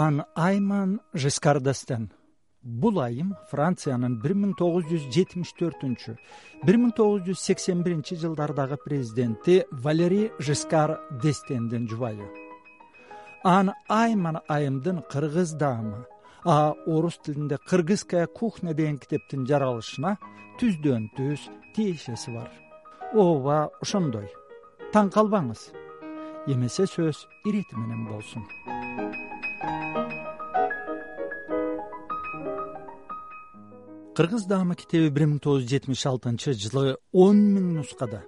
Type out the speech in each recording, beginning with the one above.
ан айман жескардестен бул айым франциянын бир миң тогуз жүз жетимиш төртүнчү бир миң тогуз жүз сексен биринчи жылдардагы президенти валерий жескар дестендин жубайы. Ан айман айымдын кыргыз даамы а орус тилинде кыргызская кухня деген китептин жаралышына түздөн түз тиешеси бар. Ооба ошондой. Таң калбаңыз. Эмесе сөз ирети менен болсун кыргыз даамы китеби бир миң тогуз жүз жетимиш алтынчы жылы он миң нускада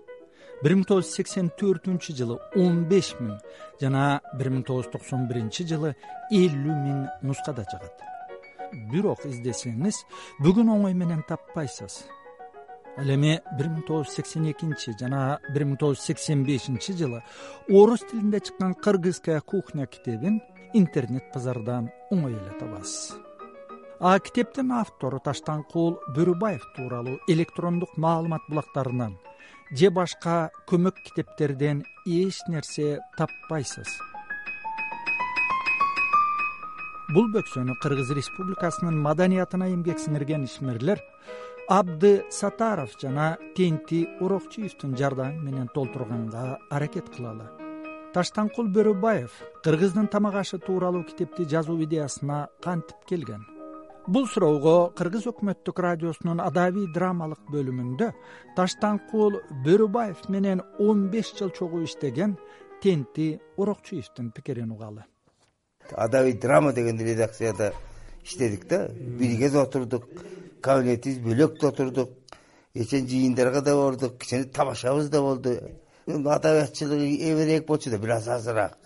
бир миң тогуз жүз сексен төртүнчү жылы он беш миң жана бир миң тогуз жүз токсон биринчи жылы элүү миң нускада чыгат. Бирок издесеңиз бүгүн оңой менен таппайсыз. Ал эми бир миң тогуз жүз сексен экинчи жана бир миң тогуз жүз сексен бешинчи жылы орус тилинде чыккан кыргызская кухня китебин интернет базардан оңой эле табасыз а китептин автору таштанкул бөрүбаев тууралуу электрондук маалымат булактарынан же башка көмөк китептерден эч нерсе таппайсыз. Бул бөксөнү кыргыз республикасынын маданиятына эмгек сиңирген ишмерлер абды сатаров жана тенти орокчуевдин жардамы менен толтурганга аракет кылалы. Таштанкул бөрүбаев кыргыздын тамак ашы тууралуу китепти жазуу идеясына кантип келген бул суроого кыргыз өкмөттүк радиосунун адабий драмалык бөлүмүндө таштанкул бөрүбаев менен он беш жыл чогуу иштеген тенти орокчуевдин пикирин угалы. Адабий драма деген редакцияда иштедик да. Бирге да отурдук кабинетибиз бөлөк да отурдук кечен жыйындарга да бардык кичине тамашабыз да болду. Адабиятчылыгы эберээк болчу да бир аз азыраак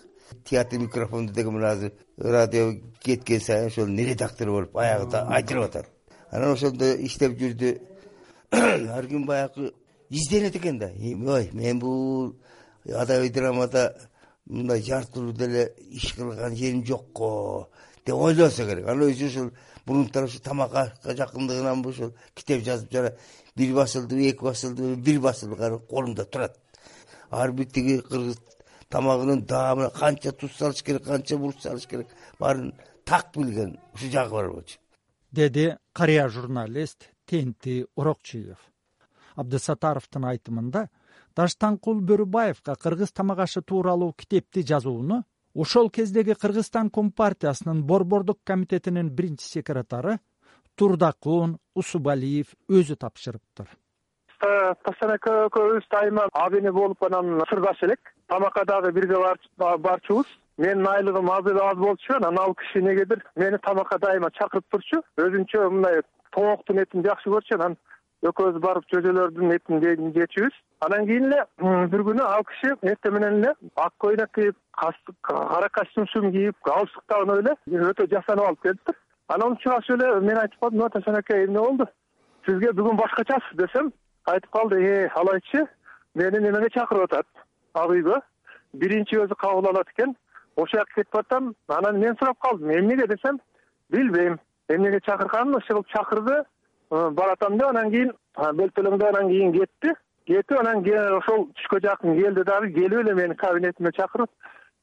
театр микрофонду деген мына азыр радио кеткен сайын ошол редактор болуп аягында айтылып атат. Анан ошондо иштеп жүрдү. Ар ким баягы изденет экен да. Ой мен бул адабий драмада мындай жартылуу деле иш кылган жерим жокко деп ойлонсо керек. Анан өзү ушул мурунтан ушу тамак ашка жакындыгынанбы ушул китеп жазып жана бир басылдыбы эки басылдыбы бир басылганы колумда турат. Ар бир тиги кыргыз тамагынын даамына канча туз салыш керек канча мурч салыш керек баарын так билген ушул жагы бар болчу. Деди карыя журналист тенти орокчуев абдысатаровдун айтымында таштанкул бөрүбаевга кыргыз тамак ашы тууралуу китепти жазууну ошол кездеги кыргызстан компартиясынын борбордук комитетинин биринчи секретары турдакун усубалиев өзү тапшырыптыр. Таштанека экөөбүз дайыма абене болуп анан сырдаш элек тамакка дагы бирге барчубуз менин айлыгым аз эле аз болчу анан ал киши эмнегедир мени тамакка дайыма чакырып турчу. Өзүнчө мындай тооктун этин жакшы көрчү анан экөөбүз барып чөжөлөрдүн этин жечүбүз. Анан кийин эле бир күнү ал киши эртең менен эле ак көйнөк кийип кара костюм кийип галстуктанып эле өтө жасанып алып келиптир анан учурашып эле мен айтып калдым о ташан аке эмне болду? Сизге бүгүн башкачасыз десем айтып калды э алайчы мени немеге чакырып атат ак үйгө биринчи өзү кабыл алат экен. Ошол жака кетип атам анан мен сурап калдым. Эмнеге десем билбейм. Эмнеге чакырганын иши кылып чакырды э, баратам деп анан кийин бөлтөлөңдөп анан кийин кетти. Кетип анан ошол түшкө жакын келди дагы. Келип эле мени кабинетиме чакырып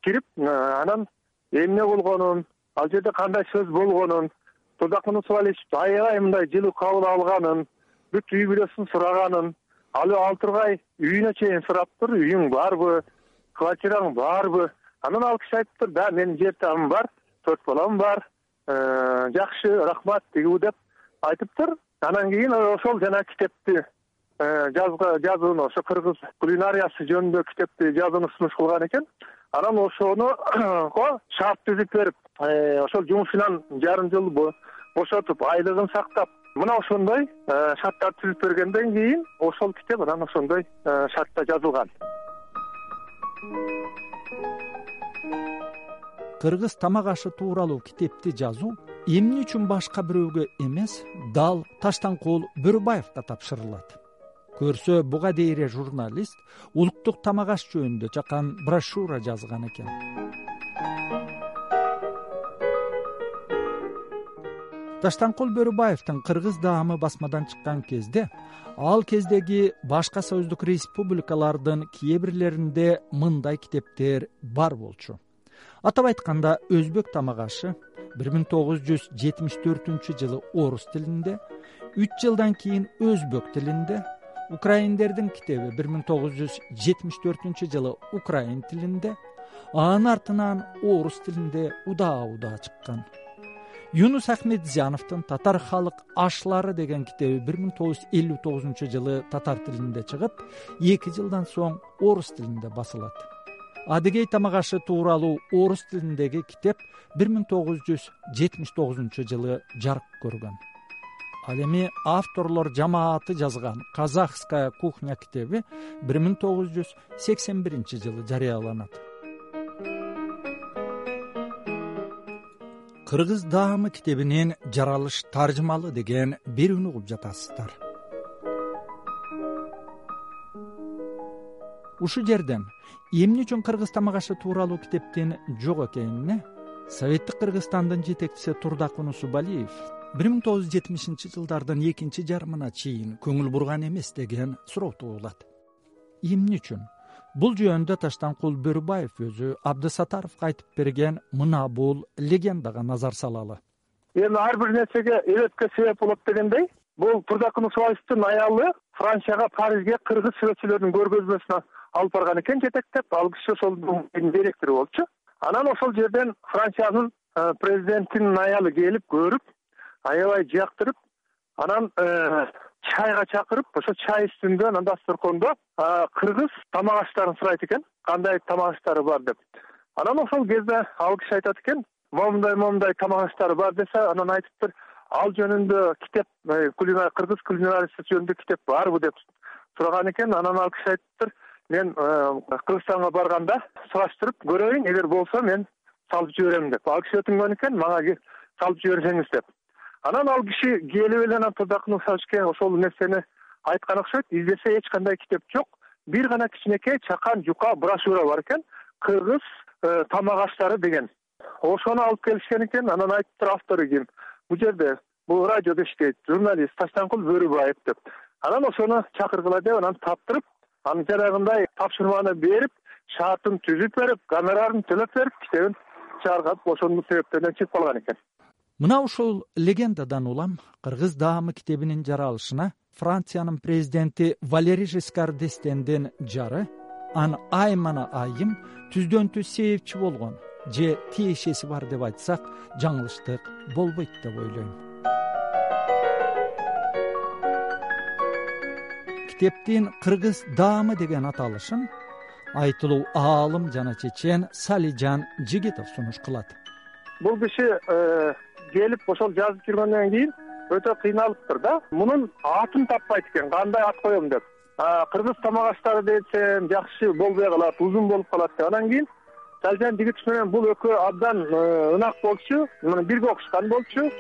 кирип э, анан эмне болгонун ал жерде кандай сөз болгонун турдакун усубалиевичти аябай мындай жылуу кабыл алганын бүт үй бүлөсүн сураганын ал ал тургай үйүнө чейин сураптыр үйүң барбы квартираң барбы? Анан ал киши айтыптыр да менин жер жагым бар төрт балам бар э, жакшы рахмат тигүү деп айтыптыр анан кийин ошол жана китепти э, жазууну ошо кыргыз кулинариясы жөнүндө китепти жазууну сунуш кылган экен. Анан ошонуго шарт түзүп берип э, ошол жумушунан жарым жыл бошотуп айлыгын сактап мына ошондой э, шарттарды түзүп бергенден кийин ошол китеп анан ошондой э, шартта жазылган. Кыргыз тамак ашы тууралуу китепти жазуу эмне үчүн башка бирөөгө эмес дал таштанкул бөрүбаевга тапшырылат. Көрсө буга дейре журналист улуттук тамак аш жөнүндө чакан брошюра жазган экен таштанкул бөрүбаевдин кыргыз даамы басмадан чыккан кезде ал кездеги башка союздук республикалардын кээ бирлеринде мындай китептер бар болчу. Атап айтканда өзбек тамак ашы бир миң тогуз жүз жетимиш төртүнчү жылы орус тилинде үч жылдан кийин өзбек тилинде украиндердин китеби бир миң тогуз жүз жетимиш төртүнчү жылы украин тилинде анын артынан орус тилинде удаа удаа чыккан юнус ахмедзяновдун татар халык ашлары деген китеби бир миң тогуз жүз элүү тогузунчу жылы татар тилинде чыгып эки жылдан соң орус тилинде басылат. Адыгей тамак ашы тууралуу орус тилиндеги китеп бир миң тогуз жүз жетимиш тогузунчу жылы жарык көргөн. Ал эми авторлор жамааты жазган казахская кухня китеби бир миң тогуз жүз сексен биринчи жылы жарыяланат кыргыз даамы китебинин жаралыш таржымалы деген берүүнү угуп жатасыздар. Ушул жерден эмне үчүн кыргыз тамак ашы тууралуу китептин жок экенине советтик кыргызстандын жетекчиси турдак унусубалиев бир миң тогуз жүз жетимишинчи жылдардын экинчи жарымына чейин көңүл бурган эмес деген суроо туулат эмне үчүн бул жөнүндө таштанкул бөрүбаев өзү абдысатаровго айтып берген мына бул легендага назар салалы. Эми ар бир нерсеге эбетке себеп болот дегендей бул турдакунусубаевдин аялы францияга парижге кыргыз сүрөтчүлөрүнүн көргөзмөсүнө алып барган экен жетектеп. Ал киши ошол директору болчу. Анан ошол жерден франциянын э, президентинин аялы келип көрүп аябай жактырып анан э, чайга чакырып ошо чай үстүндө анан дасторкондо кыргыз тамак аштарын сурайт экен. Кандай тамак аштары бар? деп. Анан ошол кезде ал киши айтат экен момундай момундай тамак аштары бар десе анан айтыптыр ал жөнүндө китеп кыргыз кулинариясы жөнүндө китеп барбы? деп сураган экен. Анан ал киши айтыптыр мен э, кыргызстанга барганда сураштырып көрөйүн эгер болсо мен салып жиберем деп. Ал киши өтүнгөн экен мага салып жиберсеңиз деп анан ал киши келип эле анан турдакунусовичке ошол нерсени айткан окшойт. Издесе эч кандай китеп жок. Бир гана кичинекей чакан жука брошюра бар экен. Кыргыз э, тамак аштары деген. Ошону алып келишкен экен. Анан айтыптыр автору ким. Бул жерде бул радиодо иштейт журналист таштанкул бөрүбаев деп. Анан ошону чакыргыла деп анан таптырып анан жанагындай тапшырманы берип шартын түзүп берип гонорарын төлөп берип китебин чыгарган ошол себептерден чыгып калган экен мына ушул легендадан улам кыргыз даамы китебинин жаралышына франциянын президенти валерий жескар дестендин жары ан аймана айым түздөн түз себепчи болгон же тиешеси бар деп айтсак жаңылыштык болбойт деп ойлойм. Китептин кыргыз даамы деген аталышын айтылуу аалым жана чечен салижан жигитов сунуш кылат. Бул киши э, келип ошол жазып жүргөндөн кийин өтө кыйналыптыр да. Мунун атын таппайт экен кандай ат коем деп. Кыргыз тамак аштары десем жакшы болбой калат узун болуп калат деп анан кийин салжан жигитов менен бул экөө абдан э, ынак болчу бирге окушкан болчу.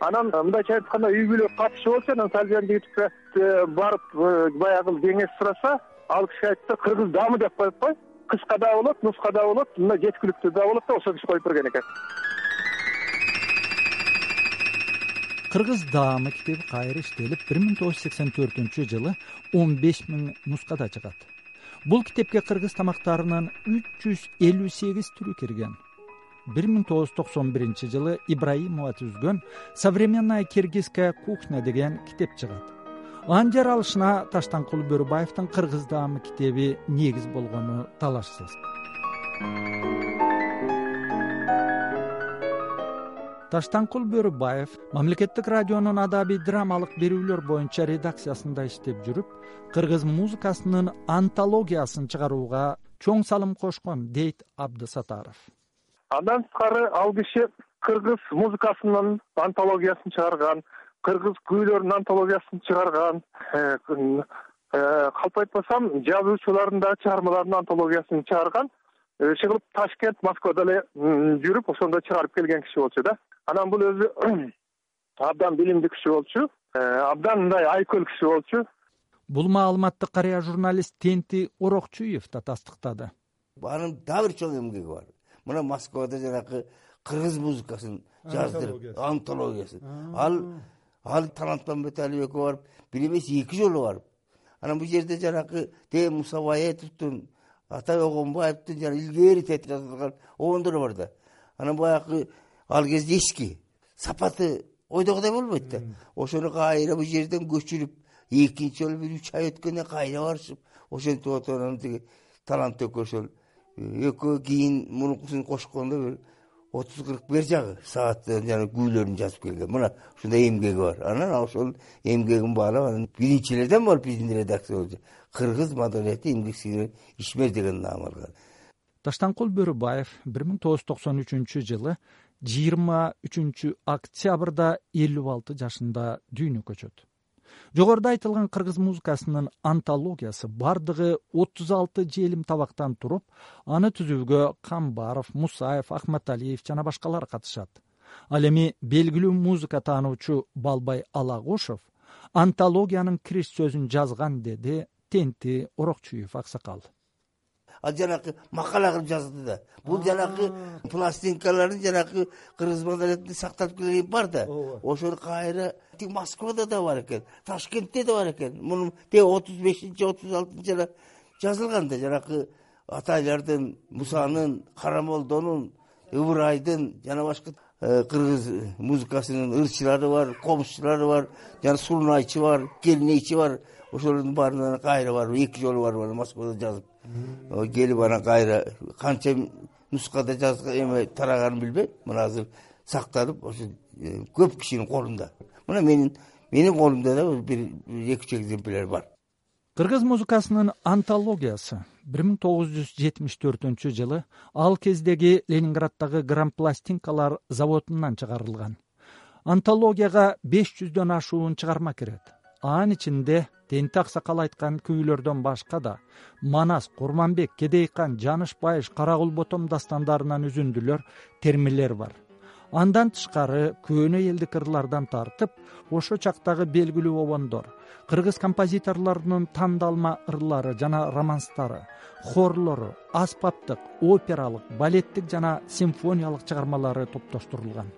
Анан мындайча айтканда үй бүлө катышы болчу анан салжан жигитовго э, барып э, баягы кеңеш сураса ал киши айтыптыр кыргыз даамы деп коюп кой кыска да болот нуска да болот мындай жеткиликтүү да болот деп киши коюп берген экен кыргыз даамы китеби кайра иштелип бир миң тогуз жүз сексен төртүнчү жылы он беш миң нускада чыгат. Бул китепке кыргыз тамактарынын үч жүз элүү сегиз түрү кирген. бир миң тогуз жүз токсон биринчи жылы ибраимова түзгөн современная киргизская кухня деген китеп чыгат. Анын жаралышына таштанкул бөрүбаевдин кыргыз даамы китеби негиз болгону талашсыз таштанкул бөрүбаев мамлекеттик радионун адабий драмалык берүүлөр боюнча редакциясында иштеп жүрүп кыргыз музыкасынын антологиясын чыгарууга чоң салым кошкон дейт абдысатаров. Андан тышкары ал киши кыргыз музыкасынын антологиясын чыгарган кыргыз күүлөрүнүн антологиясын чыгарган э, э, калп айтпасам жазуучулардын да чыгармаларынын антологиясын чыгарган иши кылып ташкент москвада эле жүрүп ошондо чыгарып келген киши болчу да. Анан бул өзү абдан билимдүү киши болчу. Э, абдан мындай айкөл киши болчу. Бул маалыматты карыя журналист тенти орокчуев да. Тастыктады анын дагы бир чоң эмгеги бар. Мына москвада жанагы кыргыз музыкасын жаздырып антологиясын. Ал ал талантмамбет алиев экөө барып бир эмес эки жолу барып. Анан бул жерде жанагы д мусабаетовдун атай огонбаевдин жана илгери тетип жазылган огондор бар да. Анан баягы ал кезде эски сапаты ойдогудай болбойт да. Ошону кайра бул жерден көчүрүп экинчи жолу бир үч ай өткөндөн кайра барышып ошентип отуруп анан тиги талант экөө экөө кийин мунукусун кошкондо бир отуз кырк бер жагы сааттын жана күүлөрүн жазып келген. Мына ушундай эмгеги бар. Анан ошол эмгегин баалап анан биринчилерден болуп биздин редакцияб кыргыз маданияти эмгек сиңирен ишмер деген наам алган. Даштанкул бөрүбаев бир миң тогуз жүз токсон үчүнчү жылы жыйырма үчүнчү октябрда элүү алты жашында дүйнөгө көчөт жогоруда айтылган кыргыз музыкасынын антологиясы бардыгы отуз алты желим табактан туруп аны түзүүгө камбаров мусаев акматалиев жана башкалар катышат. Ал эми белгилүү музыка таануучу балбай алагушев антологиянын кириш сөзүн жазган деди тенти орокчуев аксакал ал жанакы макала кылып жазды да. Бул жанакы пластинкаларын жанакы кыргыз маданиятында сакталып келген бар да ошону кайра тиги москвада да бар экен ташкентте да бар экен. Муну тиги отуз бешинчи отуз алтынчы жылы жазылган да. Жанакы атайлардын мусанын карамолдонун ыбырайдын жана башка э, кыргыз музыкасынын ырчылары бар комузчулары бар жана сурунайчы бар келинейчи бар. Ошолордун баарына кайра барып эки жолу барып анан москвада жазып келип анан кайра канча нускада эме тараганын билбейм. Мына азыр сакталып ошо э, көп кишинин колунда. Мына менин менин колумда да бир эки үч экземпляр бар. Кыргыз музыкасынын антологиясы бир миң тогуз жүз жетимиш төртүнчү жылы ал кездеги ленинграддагы грампластинкалар заводунан чыгарылган. Антологияга беш жүздөн ашуун чыгарма кирет анын ичинде тенти аксакал айткан күүлөрдөн башка да манас курманбек кедей кан жаныш байыш кара кул ботом дастандарынан үзүндүлөр термелер бар. Андан тышкары көөнө элдик ырлардан тартып ошол чактагы белгилүү обондор кыргыз композиторлорунун тандалма ырлары жана романстары хорлору аспаптык опералык балеттик жана симфониялык чыгармалары топтоштурулган